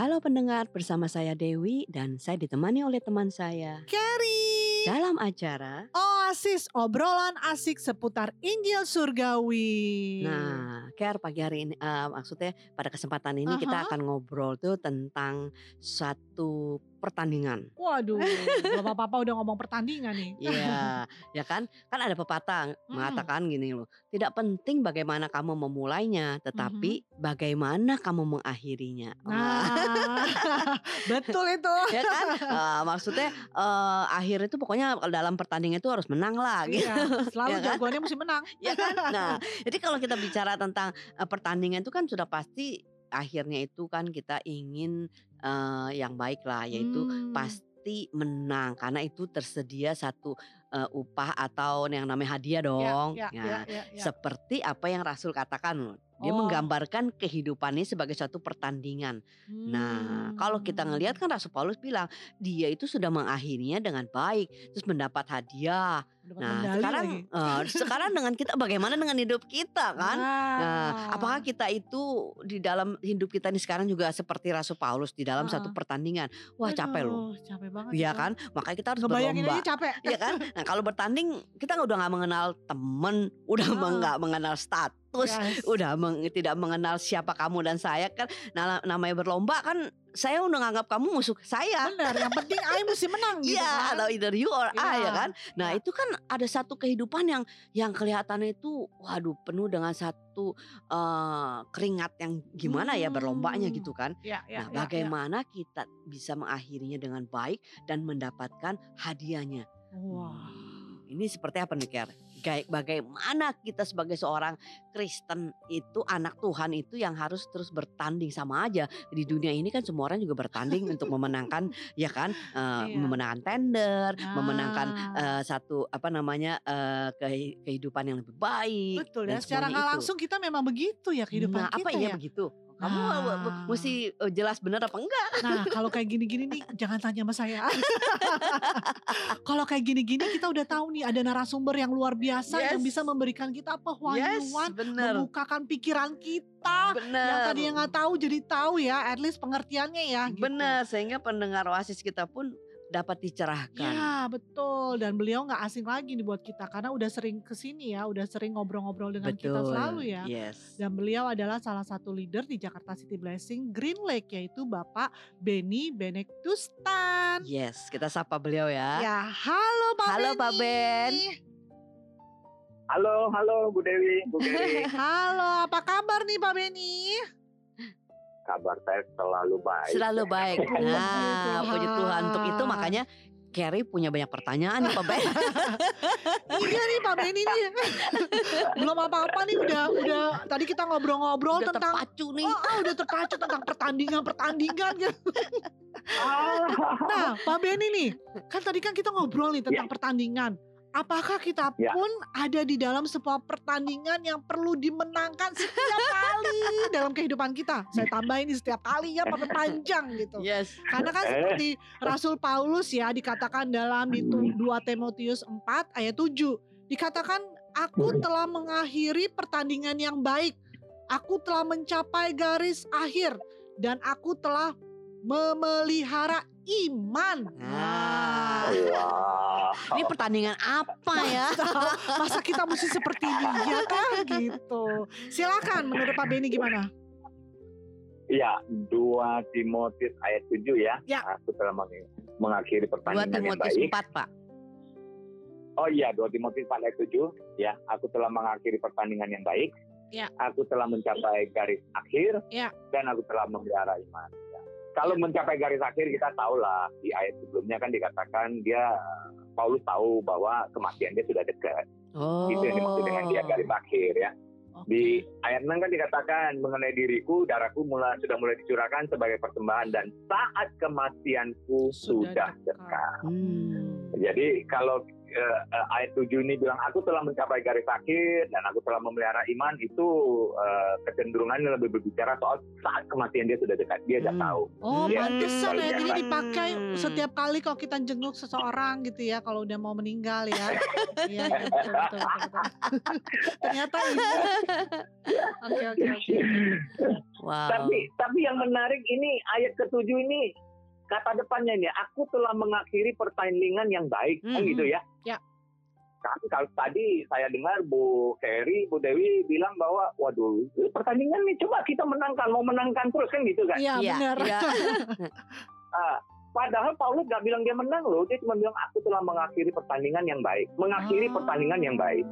Halo pendengar, bersama saya Dewi dan saya ditemani oleh teman saya Carrie. dalam acara. Oasis obrolan asik seputar Injil Surgawi. Nah, Care pagi hari ini, eh, maksudnya pada kesempatan ini kita Aha. akan ngobrol tuh tentang satu pertandingan. Waduh, bapak-bapak udah ngomong pertandingan nih. Iya, ya kan? Kan ada pepatah Hmm. mengatakan gini loh, tidak penting bagaimana kamu memulainya, tetapi bagaimana kamu mengakhirinya. Nah, betul itu. ya kan Eh, maksudnya eh, akhir itu pokoknya dalam pertandingan itu harus menang lah gitu Iya, selalu Ya kan? jagoannya mesti menang. ya kan nah jadi kalau kita bicara tentang eh, pertandingan itu kan sudah pasti akhirnya itu kan kita ingin eh, yang baik lah yaitu Hmm. pasti menang karena itu tersedia satu eh, upah atau yang namanya hadiah Ya, dong ya, Ya, ya, ya, ya. seperti apa yang Rasul katakan loh dia Oh. menggambarkan kehidupannya sebagai suatu pertandingan Nah, kalau kita ngelihat kan Rasul Paulus bilang dia itu sudah mengakhirinya dengan baik, terus mendapat hadiah. Dapat Nah, sekarang eh, sekarang dengan kita bagaimana dengan hidup kita kan? Nah, apakah kita itu di dalam hidup kita ini sekarang juga seperti Rasul Paulus di dalam Ah. satu pertandingan? Wah, capek loh. Aduh, Capek banget. Iya kan? Makanya kita harus Ngebayangin berlomba. capek. Iya kan? Nah, kalau bertanding kita udah nggak mengenal temen, udah Ah. nggak mengenal status, Yes. udah meng- tidak mengenal siapa kamu dan saya kan nah, namanya berlomba kan saya udah nganggap kamu musuh saya Benar, yang penting I mesti menang gitu Iya kan. atau either you or I Iya, ya kan nah iya. itu kan ada satu kehidupan yang yang kelihatannya itu waduh penuh dengan satu eh, keringat yang gimana ya berlombanya Hmm. gitu kan Ya, ya, nah ya, bagaimana kita bisa mengakhirinya dengan baik dan mendapatkan hadiahnya ya. Wah. ini seperti apa nih Ker? Kayak bagaimana kita sebagai seorang Kristen itu anak Tuhan itu yang harus terus bertanding sama aja di dunia ini kan semua orang juga bertanding untuk memenangkan ya kan Eh, Iya. memenangkan tender, Ah. memenangkan eh, satu apa namanya kehi- kehidupan yang lebih baik. Betul ya, secara nggak langsung kita memang begitu ya kehidupan Nah, kita apa iya ya. begitu? Kamu Nah. mesti eh, jelas benar apa enggak? Nah, kalau kayak gini-gini nih jangan tanya sama saya. kalau kayak gini-gini kita udah tahu nih ada narasumber yang luar biasa Yes. yang bisa memberikan kita pewahyuan, benar. membukakan pikiran kita. Benar. Yang tadi yang nggak tahu jadi tahu ya, at least pengertiannya ya. Gitu. Benar, sehingga pendengar Oasis kita pun dapat dicerahkan. Ya betul dan beliau nggak asing lagi nih buat kita karena udah sering ke sini ya, udah sering ngobrol-ngobrol dengan kita selalu ya. Yes. Dan beliau adalah salah satu leader di Jakarta City Blessing Green Lake yaitu Bapak Benny Benektustan. Yes, kita sapa beliau ya. Ya, halo Pak Halo, Benny. Pak Ben. Halo, halo Bu Dewi, Bu Dewi. Halo, apa kabar nih Pak Benny? Kabar saya selalu baik. Selalu baik. Puji Nah, puji Tuhan untuk itu makanya Carrie punya banyak pertanyaan nih Pak Ben. iya nih Pak Benny nih. Belum apa-apa nih udah udah tadi kita ngobrol-ngobrol Udah tentang terpacu nih. Oh, ah, udah terpacu tentang pertandingan-pertandingan gitu. Ah, Nah, Pak Benny nih, kan tadi kan kita ngobrol nih tentang pertandingan. Apakah kita Ya. pun ada di dalam sebuah pertandingan yang perlu dimenangkan setiap kali dalam kehidupan kita? Saya tambahin ini setiap kali ya, sampai panjang gitu. Yes. Karena kan seperti Rasul Paulus ya dikatakan dalam di tu- 2 Timotius 4 ayat 7 dikatakan aku telah mengakhiri pertandingan yang baik. Aku telah mencapai garis akhir dan aku telah memelihara iman. Nah. wah. Ini pertandingan apa ya? Masa kita mesti seperti dia kan gitu. Silakan menurut Pak Beni gimana? Iya, 2 Timotius ayat 7 ya. Ya. Aku telah meng- mengakhiri 2 pertandingan yang Timotius baik. 4, Pak. Oh iya, 2 Timotius 4 ayat 7 ya. Aku telah mengakhiri pertandingan yang baik. Ya. Aku telah mencapai garis akhir Ya. dan aku telah memelihara iman. Ya. Kalau mencapai garis akhir kita tahulah di ayat sebelumnya kan dikatakan dia Paulus tahu bahwa kematian dia sudah dekat. Oh. Itu yang dimaksud dengan dia garis akhir ya. Oke. Di ayat 6 kan dikatakan mengenai diriku darahku mulai sudah mulai dicurahkan sebagai persembahan dan saat kematianku sudah, dekat. Hmm. Jadi kalau eh, eh, ayat 7 ini bilang aku telah mencapai garis akhir dan aku telah memelihara iman itu eh, kecenderungannya lebih berbicara soal saat kematian dia sudah dekat dia sudah Hmm. tahu. Oh, Iya, pantesan ya. Jadi biasa. dipakai Hmm. setiap kali kalau kita jenguk seseorang gitu ya, kalau udah mau meninggal ya. Iya, iya, betul, betul, betul, betul. Ternyata ini. Oke, oke, oke. Wow. Tapi tapi yang menarik ini ayat ketujuh ini kata depannya ini aku telah mengakhiri pertandingan yang baik kan Hmm. gitu ya. Ya. Tapi kalau tadi saya dengar Bu Kerry, Bu Dewi bilang bahwa waduh ini pertandingan nih coba kita menangkan mau menangkan terus kan gitu kan. Iya, Iya, benar. iya. Ah, padahal Paulus gak bilang dia menang loh, dia cuma bilang aku telah mengakhiri pertandingan yang baik, mengakhiri Ah. pertandingan yang baik.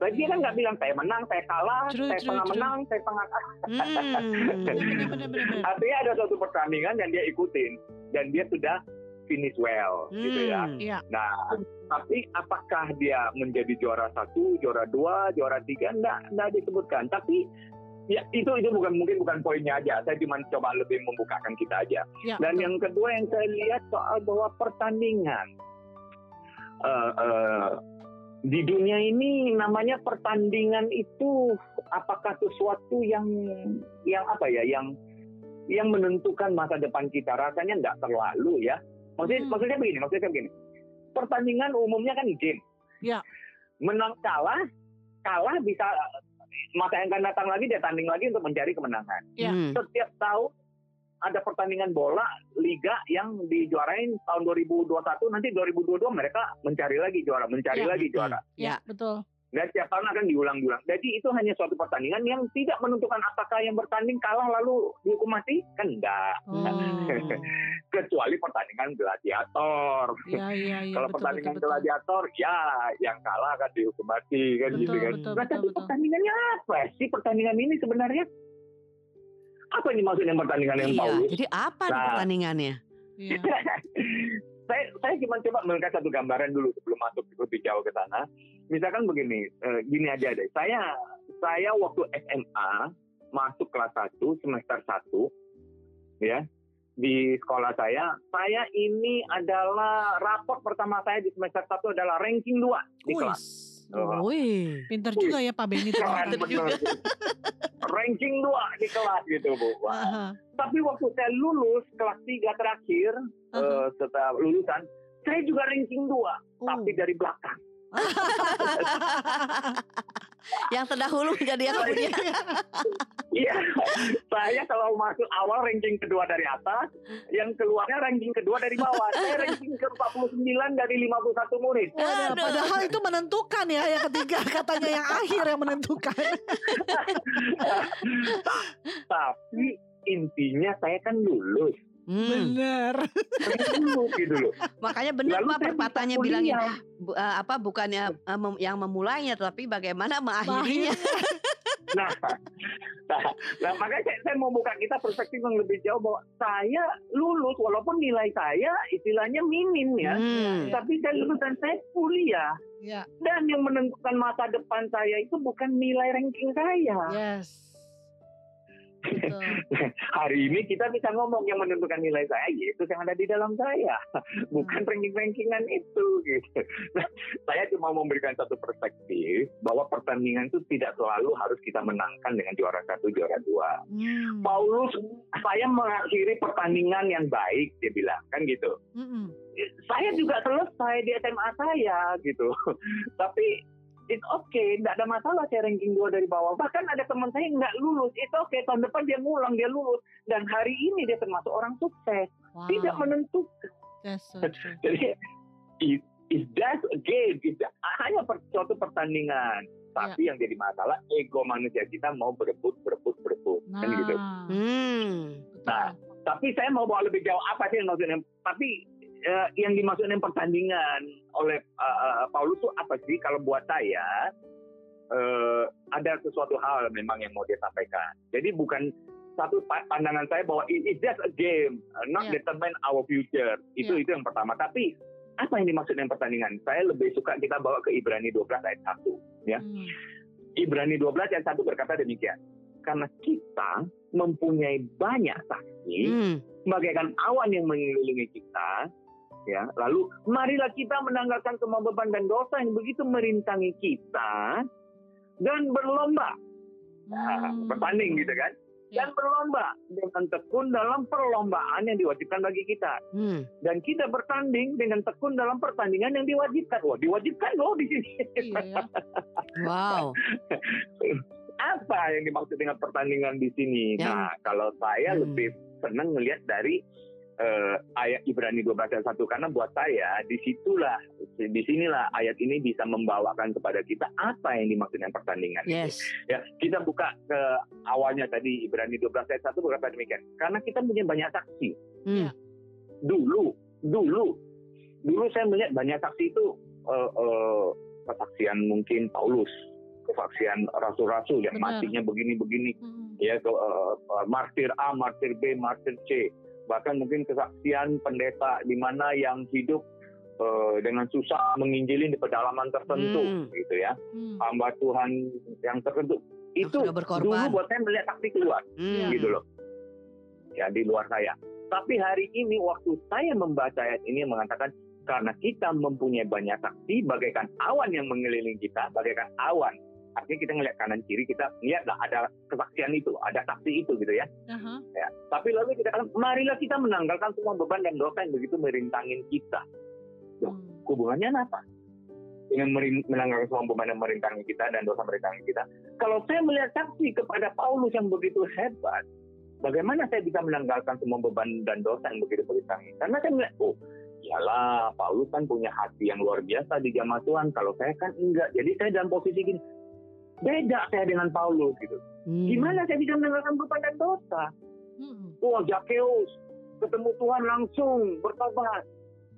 Dia kan nggak bilang saya menang, saya kalah, True, saya true, tengah true. menang, saya tengah kalah. Hmm. Artinya ada suatu pertandingan yang dia ikutin dan dia sudah finish well, gitu ya. Hmm. Iya. Nah, tapi apakah dia menjadi juara satu, juara dua, juara tiga? Enggak, enggak disebutkan. Tapi ya itu itu bukan mungkin bukan poinnya aja. Saya cuma coba lebih membukakan kita aja. Iya, Dan betul. yang kedua yang saya lihat soal bahwa pertandingan Eh, eh, di dunia ini namanya pertandingan itu apakah sesuatu yang yang apa ya yang yang menentukan masa depan kita rasanya enggak terlalu ya. Maksudnya Hmm. maksudnya begini, maksudnya begini. Pertandingan umumnya kan game. Ya. Menang kalah, kalah bisa masa yang akan datang lagi dia tanding lagi untuk mencari kemenangan. Iya. Hmm. Setiap tahun ada pertandingan bola liga yang dijuarain tahun 2021 nanti 2022 mereka mencari lagi juara, mencari Ya. lagi juara. Iya, betul. Dan setiap tahun akan diulang-ulang. Jadi itu hanya suatu pertandingan yang tidak menentukan apakah yang bertanding kalah lalu dihukum mati kan enggak. Oh. Kecuali pertandingan gladiator. Iya, iya, iya. Kalau betul, pertandingan betul, betul. gladiator, ya yang kalah akan dihukum mati kan Betul, gitu kan. betul, Nah, betul, tapi betul. pertandingannya apa sih pertandingan ini sebenarnya? Apa ini maksudnya pertandingan yang Iya. Paulus? Jadi apa Nah. pertandingannya? Iya. saya saya cuma coba melihat satu gambaran dulu sebelum masuk lebih jauh ke sana. Misalkan begini, eh, gini aja deh. Saya saya waktu SMA masuk kelas 1 semester 1 ya di sekolah saya, saya ini adalah raport pertama saya di semester 1 adalah ranking 2 di kelas. Wis. Oh. Wih. Pinter juga ya Pak Benny Keren ternyata. bener. Ranking 2 di kelas gitu, Bu. Wah. Aha. Tapi waktu saya lulus kelas 3 terakhir Aha. eh, setelah lulusan, saya juga ranking 2, Oh. tapi dari belakang. Yang terdahulu menjadi yang kemudian. Iya, saya kalau masuk awal ranking kedua dari atas, yang keluarnya ranking kedua dari bawah. Saya ranking ke 49 dari 51 murid. Waduh, Aduh. padahal itu menentukan ya yang ketiga katanya yang akhir yang menentukan. Tapi intinya saya kan lulus. Hmm. Bener. Gitu loh. Makanya benar Lalu Pak kuliah. bilangin bu- eh, apa bukannya eh, mem- yang memulainya tapi bagaimana mengakhirinya. Nah, nah, nah, makanya saya, saya mau buka kita perspektif yang lebih jauh bahwa saya lulus walaupun nilai saya istilahnya minim ya. Hmm. Tapi saya lulus dan saya kuliah. Ya, Dan yang menentukan masa depan saya itu bukan nilai ranking saya. yes. Betul. Hari ini kita bisa ngomong yang menentukan nilai saya yaitu yang ada di dalam saya, bukan ranking-rankingan itu. Gitu. Nah, saya cuma memberikan satu perspektif bahwa pertandingan itu tidak selalu harus kita menangkan dengan juara satu, juara dua. Hmm. Paulus, saya mengakhiri pertandingan yang baik, dia bilang kan gitu. Mm-mm. Saya juga selesai di SMA saya gitu, tapi it's okay, tidak ada masalah saya ranking dua dari bawah. Bahkan ada teman saya yang nggak lulus, it's okay, tahun depan dia ngulang, dia lulus. Dan hari ini dia termasuk orang sukses, Wow. tidak menentukan. That's so true. Jadi, it, it's just a game, it's hanya per, suatu pertandingan. Tapi yang jadi masalah, ego manusia kita mau berebut, berebut, berebut. Nah, Kan gitu. Hmm. betul. Nah, Tapi saya mau bawa lebih jauh apa sih yang maksudnya? Tapi eh, yang dimaksudkan pertandingan oleh eh, eh, Paulus itu apa sih? Kalau buat saya eh, ada sesuatu hal memang yang mau dia sampaikan. Jadi bukan satu pa- pandangan saya bahwa it- it's just a game, uh, not Yeah. determine our future. Itu itu yang pertama. Tapi apa yang dimaksud dengan pertandingan? Saya lebih suka kita bawa ke Ibrani 12 ayat 1. Ya. Hmm. Ibrani 12 ayat 1 berkata demikian. Karena kita mempunyai banyak saksi, Hmm. bagaikan awan yang mengelilingi kita, ya. Lalu marilah kita menanggalkan semua beban dan dosa yang begitu merintangi kita dan berlomba. Nah, Hmm. bertanding gitu kan. Dan Ya. berlomba dengan tekun dalam perlombaan yang diwajibkan bagi kita. Hmm. Dan kita bertanding dengan tekun dalam pertandingan yang diwajibkan. Wah, diwajibkan loh di sini. Iya ya. Wow. Apa yang dimaksud dengan pertandingan di sini? Yang- Nah, kalau saya Hmm. lebih senang melihat dari eh, ayat Ibrani 12 ayat 1 karena buat saya di situlah di sinilah ayat ini bisa membawakan kepada kita apa yang dimaksud dengan pertandingan. Yes. Ya, kita buka ke awalnya tadi Ibrani 12 ayat 1 berkata demikian. Karena kita punya banyak saksi. Hmm. Dulu, dulu, dulu saya melihat banyak saksi itu eh, eh, kesaksian mungkin Paulus, kesaksian rasul-rasul yang Benar. matinya begini-begini, Hmm. ya eh, martir A, martir B, martir C. Bahkan mungkin kesaksian pendeta di mana yang hidup eh, dengan susah menginjilin di pedalaman tertentu, Hmm. gitu ya Hmm. hamba Tuhan yang tertentu. Yang Itu dulu buat saya melihat saksi keluar Hmm. gitu loh. Ya di luar saya. Tapi hari ini waktu saya membaca ayat ini mengatakan karena kita mempunyai banyak saksi bagaikan awan yang mengelilingi kita, bagaikan awan. Artinya kita ngelihat kanan kiri kita lihatlah ada kesaksian itu, ada saksi itu gitu ya. Aha. ya. Tapi lalu kita katakan marilah kita menanggalkan semua beban dan dosa yang begitu merintangin kita. Loh, Hmm. hubungannya apa? Dengan menanggalkan semua beban yang merintangi kita dan dosa merintangi kita. Kalau saya melihat saksi kepada Paulus yang begitu hebat, bagaimana saya bisa menanggalkan semua beban dan dosa yang begitu merintangi? Karena saya melihat, oh, iyalah Paulus kan punya hati yang luar biasa di jamaah Tuhan. Kalau saya kan enggak. Jadi saya dalam posisi gini, beda saya dengan Paulus gitu. Hmm. Gimana saya bisa menanggalkan beban dan dosa? Hmm. Wah, Zakeus ketemu Tuhan langsung bertobat.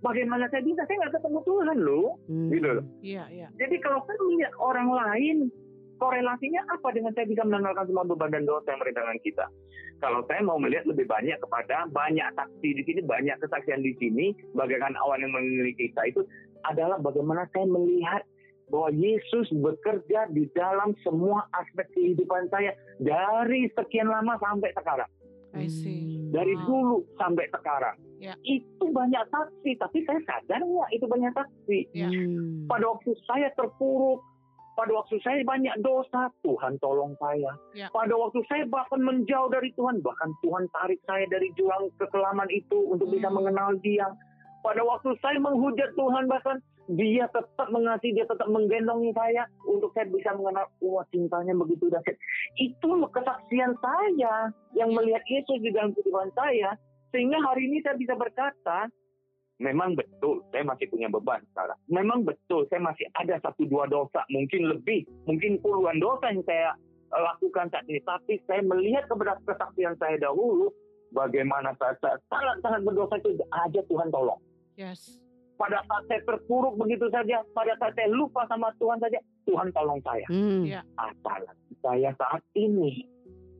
Bagaimana saya bisa? Saya nggak ketemu Tuhan loh. Hmm. Gitu loh. Iya, iya. Jadi kalau saya melihat orang lain, korelasinya apa dengan saya bisa menanggalkan semua beban dan dosa yang merintangkan kita? Kalau saya mau melihat lebih banyak kepada banyak saksi di sini, banyak kesaksian di sini, bagaikan awan yang mengelilingi kita itu adalah bagaimana saya melihat bahwa Yesus bekerja di dalam semua aspek kehidupan saya dari sekian lama sampai sekarang I see. Hmm. dari Wow. dulu sampai sekarang. Ya. Itu banyak saksi, tapi saya sadar nggak itu banyak saksi. Ya. Hmm. Pada waktu saya terpuruk, pada waktu saya banyak dosa, Tuhan tolong saya. Ya. Pada waktu saya bahkan menjauh dari Tuhan, bahkan Tuhan tarik saya dari jurang kekelaman itu untuk bisa Hmm. mengenal Dia. Pada waktu saya menghujat Tuhan, bahkan Dia tetap mengasihi, Dia tetap menggendongi saya untuk saya bisa mengenal, wah cintanya begitu dahsyat. Itu kesaksian saya yang Ya. melihat Yesus di dalam kehidupan saya. Sehingga hari ini saya bisa berkata, memang betul saya masih punya beban sekarang. Memang betul saya masih ada satu dua dosa, mungkin lebih, mungkin puluhan dosa yang saya eh, lakukan saat ini. Tapi saya melihat kepada kesaksian saya dahulu, bagaimana saya saya sangat-sangat berdosa itu aja Tuhan tolong. Yes. Pada saat saya terpuruk begitu saja, pada saat saya lupa sama Tuhan saja, Tuhan tolong saya Hmm. Ya. apalagi saya saat ini.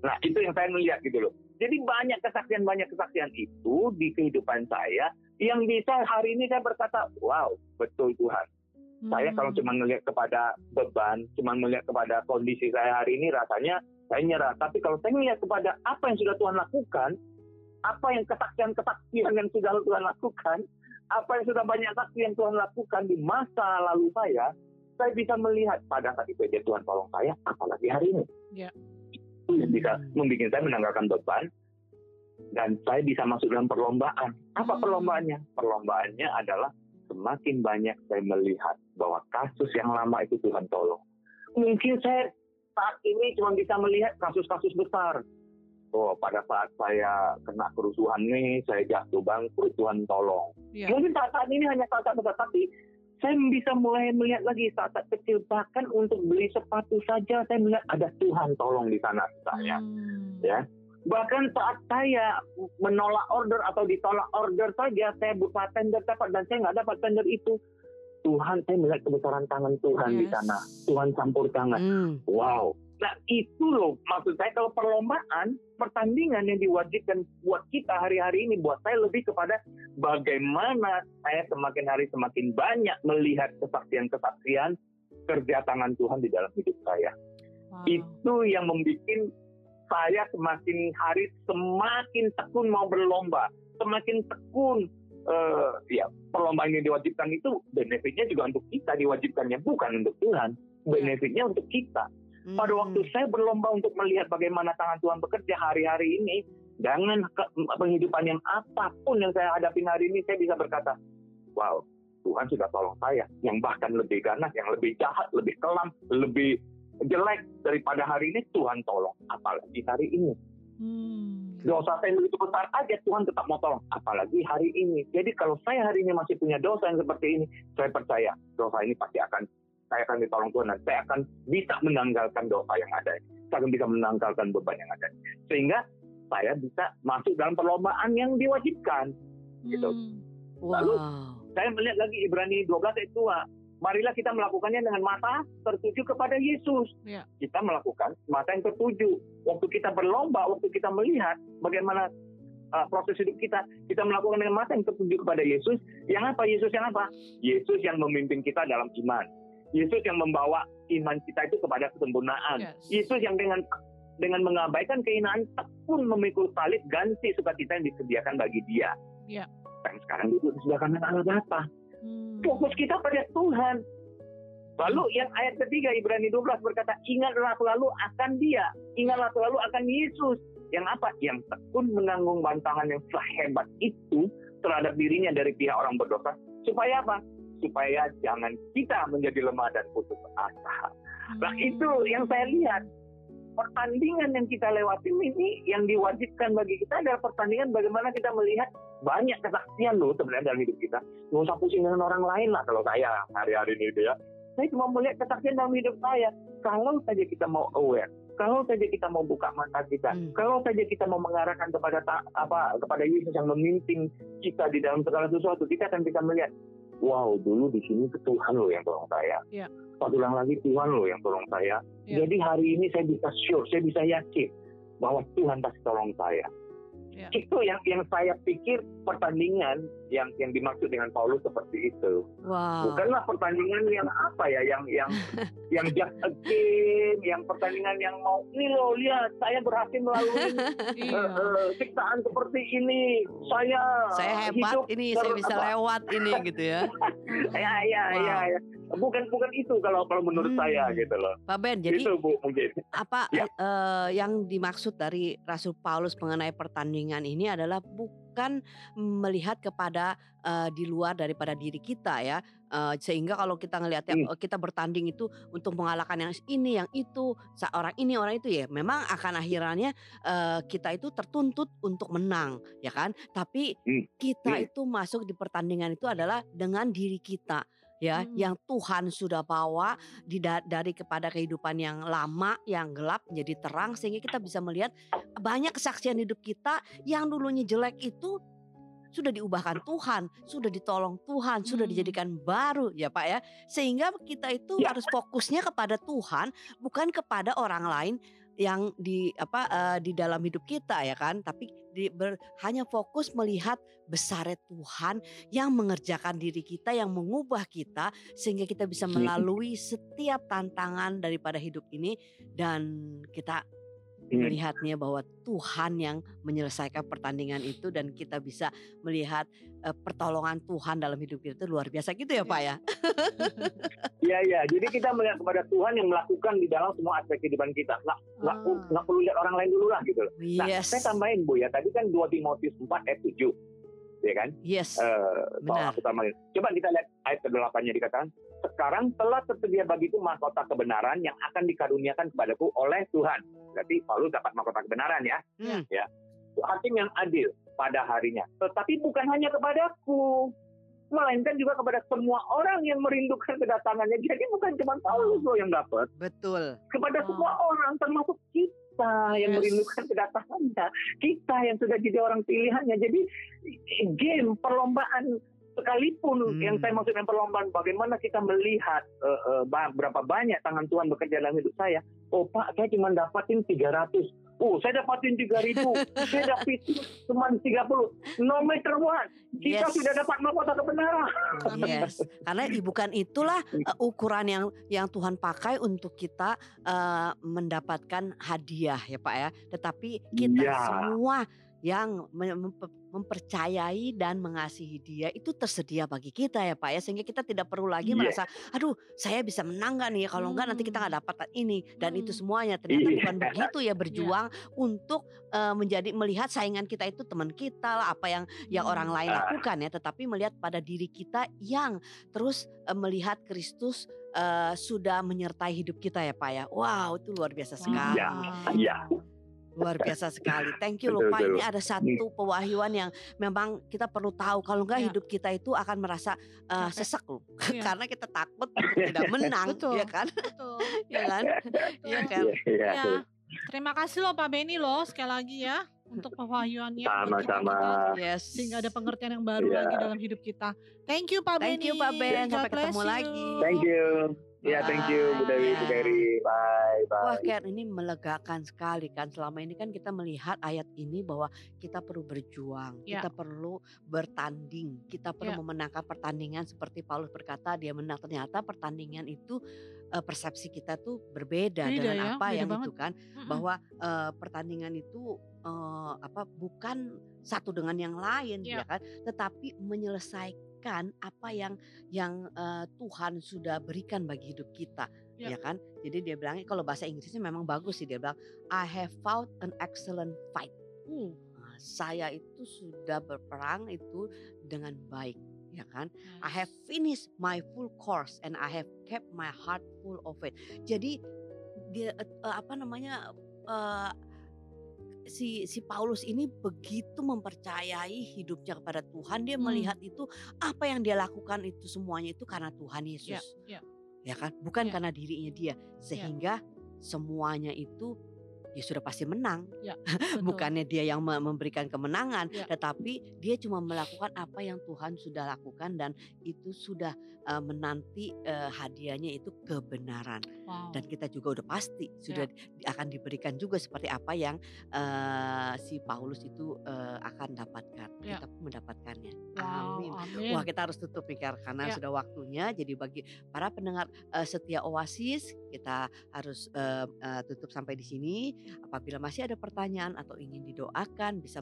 Nah itu yang saya melihat gitu loh. Jadi banyak kesaksian banyak kesaksian itu di kehidupan saya yang bisa hari ini saya berkata, wow betul Tuhan. Saya Hmm. kalau cuma melihat kepada beban, cuma melihat kepada kondisi saya hari ini rasanya saya nyerah. Tapi kalau saya melihat kepada apa yang sudah Tuhan lakukan, apa yang kesaksian-kesaksian yang sudah Tuhan lakukan, apa yang sudah banyak saksi yang Tuhan lakukan di masa lalu saya, saya bisa melihat pada saat itu aja Tuhan tolong saya, apalagi hari ini. Ya. Itu yang bisa membuat saya menanggalkan beban dan saya bisa masuk dalam perlombaan. Apa Hmm. perlombaannya? Perlombaannya adalah semakin banyak saya melihat bahwa kasus yang lama itu Tuhan tolong. Mungkin saya saat ini cuma bisa melihat kasus-kasus besar. Oh, pada saat saya kena kerusuhan nih, saya jatuh bangkrut, Tuhan tolong. Ya. Mungkin saat-saat ini hanya saat-saat besar, tapi saya bisa mulai melihat lagi saat-saat kecil. Bahkan untuk beli sepatu saja, saya melihat ada Tuhan tolong di sana saya. Hmm. Ya. Bahkan saat saya menolak order atau ditolak order saja, saya buka tender dapat dan saya nggak dapat tender itu. Tuhan, saya melihat kebesaran tangan Tuhan di Yes. sana. Tuhan campur tangan. Hmm. Wow. Nah itu loh maksud saya kalau perlombaan, pertandingan yang diwajibkan buat kita hari-hari ini buat saya lebih kepada bagaimana saya semakin hari semakin banyak melihat kesaksian-kesaksian kerja tangan Tuhan di dalam hidup saya. Wow. Itu yang membuat saya semakin hari semakin tekun mau berlomba, semakin tekun eh, ya perlombaan yang diwajibkan itu benefitnya juga untuk kita diwajibkannya bukan untuk Tuhan. Benefitnya untuk kita. Pada Hmm. waktu saya berlomba untuk melihat bagaimana tangan Tuhan bekerja hari-hari ini, dengan penghidupan yang apa pun yang saya hadapi hari ini, saya bisa berkata, wow, Tuhan sudah tolong saya, yang bahkan lebih ganas, yang lebih jahat, lebih kelam, lebih jelek daripada hari ini, Tuhan tolong. Apalagi hari ini. Hmm. Dosa saya yang begitu besar aja, Tuhan tetap mau tolong. Apalagi hari ini. Jadi kalau saya hari ini masih punya dosa yang seperti ini, saya percaya dosa ini pasti akan saya akan ditolong Tuhan dan saya akan bisa menanggalkan dosa yang ada. Saya akan bisa menanggalkan beban yang ada. Sehingga saya bisa masuk dalam perlombaan yang diwajibkan. gitu. Hmm. Lalu, Wow. Saya melihat lagi Ibrani 12 ayat 2. Marilah kita melakukannya dengan mata tertuju kepada Yesus. Ya. Kita melakukan mata yang tertuju. Waktu kita berlomba, waktu kita melihat bagaimana uh, proses hidup kita, kita melakukan dengan mata yang tertuju kepada Yesus. Yang apa? Yesus yang apa? Yesus yang memimpin kita dalam iman. Yesus yang membawa iman kita itu kepada kesempurnaan. Yes. Yesus yang dengan dengan mengabaikan keinginan tekun memikul salib ganti sukacita yang disediakan bagi dia. Ya. Dan sekarang itu disediakan dengan Allah Bapa. Hmm. Fokus kita pada Tuhan. Lalu yang ayat ketiga Ibrani 12 berkata, ingatlah selalu akan dia. Ingatlah selalu akan Yesus. Yang apa? Yang tekun menanggung bantangan yang sehebat itu terhadap dirinya dari pihak orang berdosa. Supaya apa? Supaya jangan kita menjadi lemah dan putus asa. Nah Hmm. itu yang saya lihat. Pertandingan yang kita lewatin ini yang diwajibkan bagi kita adalah pertandingan bagaimana kita melihat banyak kesaksian loh sebenarnya dalam hidup kita. Nggak usah pusing dengan orang lain lah kalau saya hari-hari ini itu ya. Saya cuma melihat kesaksian dalam hidup saya. Kalau saja kita mau aware, kalau saja kita mau buka mata kita, Hmm. kalau saja kita mau mengarahkan kepada ta- apa kepada Yesus yang memimpin kita di dalam segala sesuatu, kita akan bisa melihat, wow dulu di sini ke Tuhan loh yang tolong saya. Ya. Satu ulang lagi Tuhan loh yang tolong saya. Ya. Jadi hari ini saya bisa sure, saya bisa yakin bahwa Tuhan pasti tolong saya. Ya. Itu yang yang saya pikir pertandingan yang yang dimaksud dengan Paulus seperti itu. Wow. Bukanlah pertandingan yang apa ya, yang yang yang just a game, yang pertandingan yang mau ini loh lihat saya berhasil melalui Iya. eh, eh, siksaan seperti ini. Saya Saya hebat hidup ini, saya bisa apa, lewat ini gitu ya. Ya ya Wow. ya ya. Bukan bukan itu kalau kalau menurut Hmm. saya gitu loh. Pak Ben, jadi itu Bu mungkin. apa Ya. eh, yang dimaksud dari Rasul Paulus mengenai pertandingan ini adalah bukan melihat kepada eh, di luar daripada diri kita ya Eh, sehingga kalau kita ngelihatnya Hmm. kita bertanding itu untuk mengalahkan yang ini yang itu sa- orang ini orang itu ya memang akan akhirnya eh, kita itu tertuntut untuk menang ya kan tapi Hmm. kita Hmm. itu masuk di pertandingan itu adalah dengan diri kita ya Hmm. yang Tuhan sudah bawa di da- dari kepada kehidupan yang lama yang gelap menjadi terang sehingga kita bisa melihat banyak kesaksian hidup kita yang dulunya jelek itu sudah diubahkan Tuhan, sudah ditolong Tuhan, sudah Hmm. dijadikan baru ya Pak ya. Sehingga kita itu Ya. harus fokusnya kepada Tuhan, bukan kepada orang lain yang di apa eh, di dalam hidup kita ya kan, tapi di, ber- hanya fokus melihat besarnya Tuhan yang mengerjakan diri kita, yang mengubah kita sehingga kita bisa Hmm. melalui setiap tantangan daripada hidup ini dan kita. Melihatnya bahwa Tuhan yang menyelesaikan pertandingan itu dan kita bisa melihat eh, pertolongan Tuhan dalam hidup kita itu luar biasa gitu ya Pak ya. Iya iya. Jadi kita melihat kepada Tuhan yang melakukan di dalam semua aspek kehidupan kita. Nggak nggak Ah. nggak perlu lihat orang lain dulu lah gitu loh. Nah, Yes. saya tambahin Bu ya. Tadi kan 2 Timotius 4 ayat 7. Ya kan? Yes. Eh, Benar. tambahin. Coba kita lihat ayat ke-8-nya dikatakan, sekarang telah tersedia bagiku mahkota kebenaran yang akan dikaruniakan kepadaku oleh Tuhan. Berarti Paulus dapat mahkota kebenaran ya. Hmm. Hakim yang adil pada harinya. Tetapi bukan hanya kepadaku, melainkan juga kepada semua orang yang merindukan kedatangannya. Jadi bukan cuma Paulus loh yang dapat, Betul. kepada Oh. semua orang termasuk kita yang Yes. merindukan kedatangannya, kita yang sudah jadi orang pilihannya. Jadi game perlombaan sekalipun Hmm. yang saya maksud dengan perlombaan bagaimana kita melihat eh, ba- berapa banyak tangan Tuhan bekerja dalam hidup saya. Oh Pak, saya cuma dapatin 300. Oh, saya dapatin 3000. saya dapatin cuma 30. No matter what, kita Yes. sudah dapat mahkota kebenaran. Yes, karena bukan itulah uh, ukuran yang yang Tuhan pakai untuk kita uh, mendapatkan hadiah ya Pak ya. Tetapi kita Iya. semua yang mem- mem- mempercayai dan mengasihi dia itu tersedia bagi kita ya Pak ya sehingga kita tidak perlu lagi Iya. merasa aduh saya bisa menang gak nih kalau enggak nanti kita nggak dapat ini dan itu Hmm. semuanya ternyata Iya. bukan begitu ya berjuang untuk eh, menjadi melihat saingan kita itu teman kita lah apa yang yang Hmm. orang lain Ah. lakukan ya tetapi melihat pada diri kita yang terus eh, melihat Kristus eh, sudah menyertai hidup kita ya Pak ya wow itu luar biasa sekali Iya. Iya. Luar biasa sekali thank you betul. ini ada satu pewahyuan yang memang kita perlu tahu kalau enggak Ya. hidup kita itu akan merasa eh, Capek. sesek loh Iya. karena kita takut untuk tidak menang Betul. ya kan Betul. ya kan Iya kan Iya. Ya. Terima kasih loh Pak Benny loh sekali lagi ya untuk pewahyuannya Sama-sama. yes sehingga ada pengertian yang baru Iya. lagi dalam hidup kita. Thank you Pak Thank Benny. you, Pak Ben. Sampai ketemu you. lagi. Thank you. Ya, thank you Bu Dewi, Bu Bye. Dewi. Bye, Wah bye. Ken ini melegakan sekali kan selama ini kan kita melihat ayat ini bahwa kita perlu berjuang, Ya. kita perlu bertanding, kita perlu Ya. memenangkan pertandingan seperti Paulus berkata dia menang ternyata pertandingan itu eh, persepsi kita tuh berbeda Beda dengan ya, apa yang banget. itu kan Mm-mm. bahwa eh, pertandingan itu eh, apa bukan satu dengan yang lain Ya. ya kan tetapi menyelesaikan apa yang yang eh, Tuhan sudah berikan bagi hidup kita Ya. ya kan? Jadi dia bilang kalau bahasa Inggrisnya memang bagus sih dia bilang I have fought an excellent fight. Uh, Nah, saya itu sudah berperang itu dengan baik ya kan? I have finished my full course and I have kept my heart full of it. Jadi dia eh, apa namanya eh, si si Paulus ini begitu mempercayai hidupnya kepada Tuhan, dia Hmm. melihat itu apa yang dia lakukan itu semuanya itu karena Tuhan Yesus. ya. Ya kan? Bukan Ya. karena dirinya dia. Sehingga semuanya itu ya sudah pasti menang. betul. Bukannya dia yang me- memberikan kemenangan, Ya. tetapi dia cuma melakukan apa yang Tuhan sudah lakukan dan itu sudah uh, menanti uh, hadiahnya itu kebenaran. Wow. Dan kita juga udah pasti sudah di- akan diberikan juga seperti apa yang uh, si Paulus itu uh, akan dapatkan. Ya. Kita pun mendapatkannya. Wow, Amin. amin. Wah kita harus tutup nih Kar, karena Ya. sudah waktunya. Jadi bagi para pendengar uh, setia Oasis kita harus uh, uh, tutup sampai di sini. Apabila masih ada pertanyaan atau ingin didoakan bisa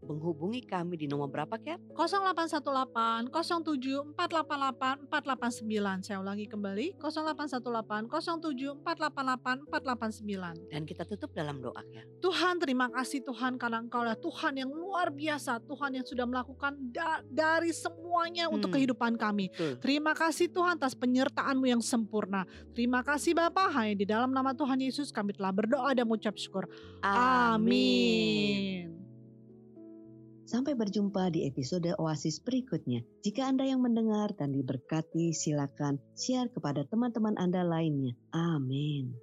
menghubungi kami di nomor berapa Ker? 0818 07 488 489. Saya ulangi kembali 0818 07 488 489. Dan kita tutup dalam doa Ker. Tuhan terima kasih Tuhan karena Engkau lah Tuhan yang luar biasa, Tuhan yang sudah melakukan da- dari semuanya untuk Hmm. kehidupan kami. Betul. Terima kasih Tuhan atas penyertaan-Mu yang sempurna. Terima kasih Bapa, hanya di dalam nama Tuhan Yesus kami telah berdoa dan mengucap syukur. Amin. Sampai berjumpa di episode Oasis berikutnya. Jika Anda yang mendengar dan diberkati, silakan share kepada teman-teman Anda lainnya. Amin.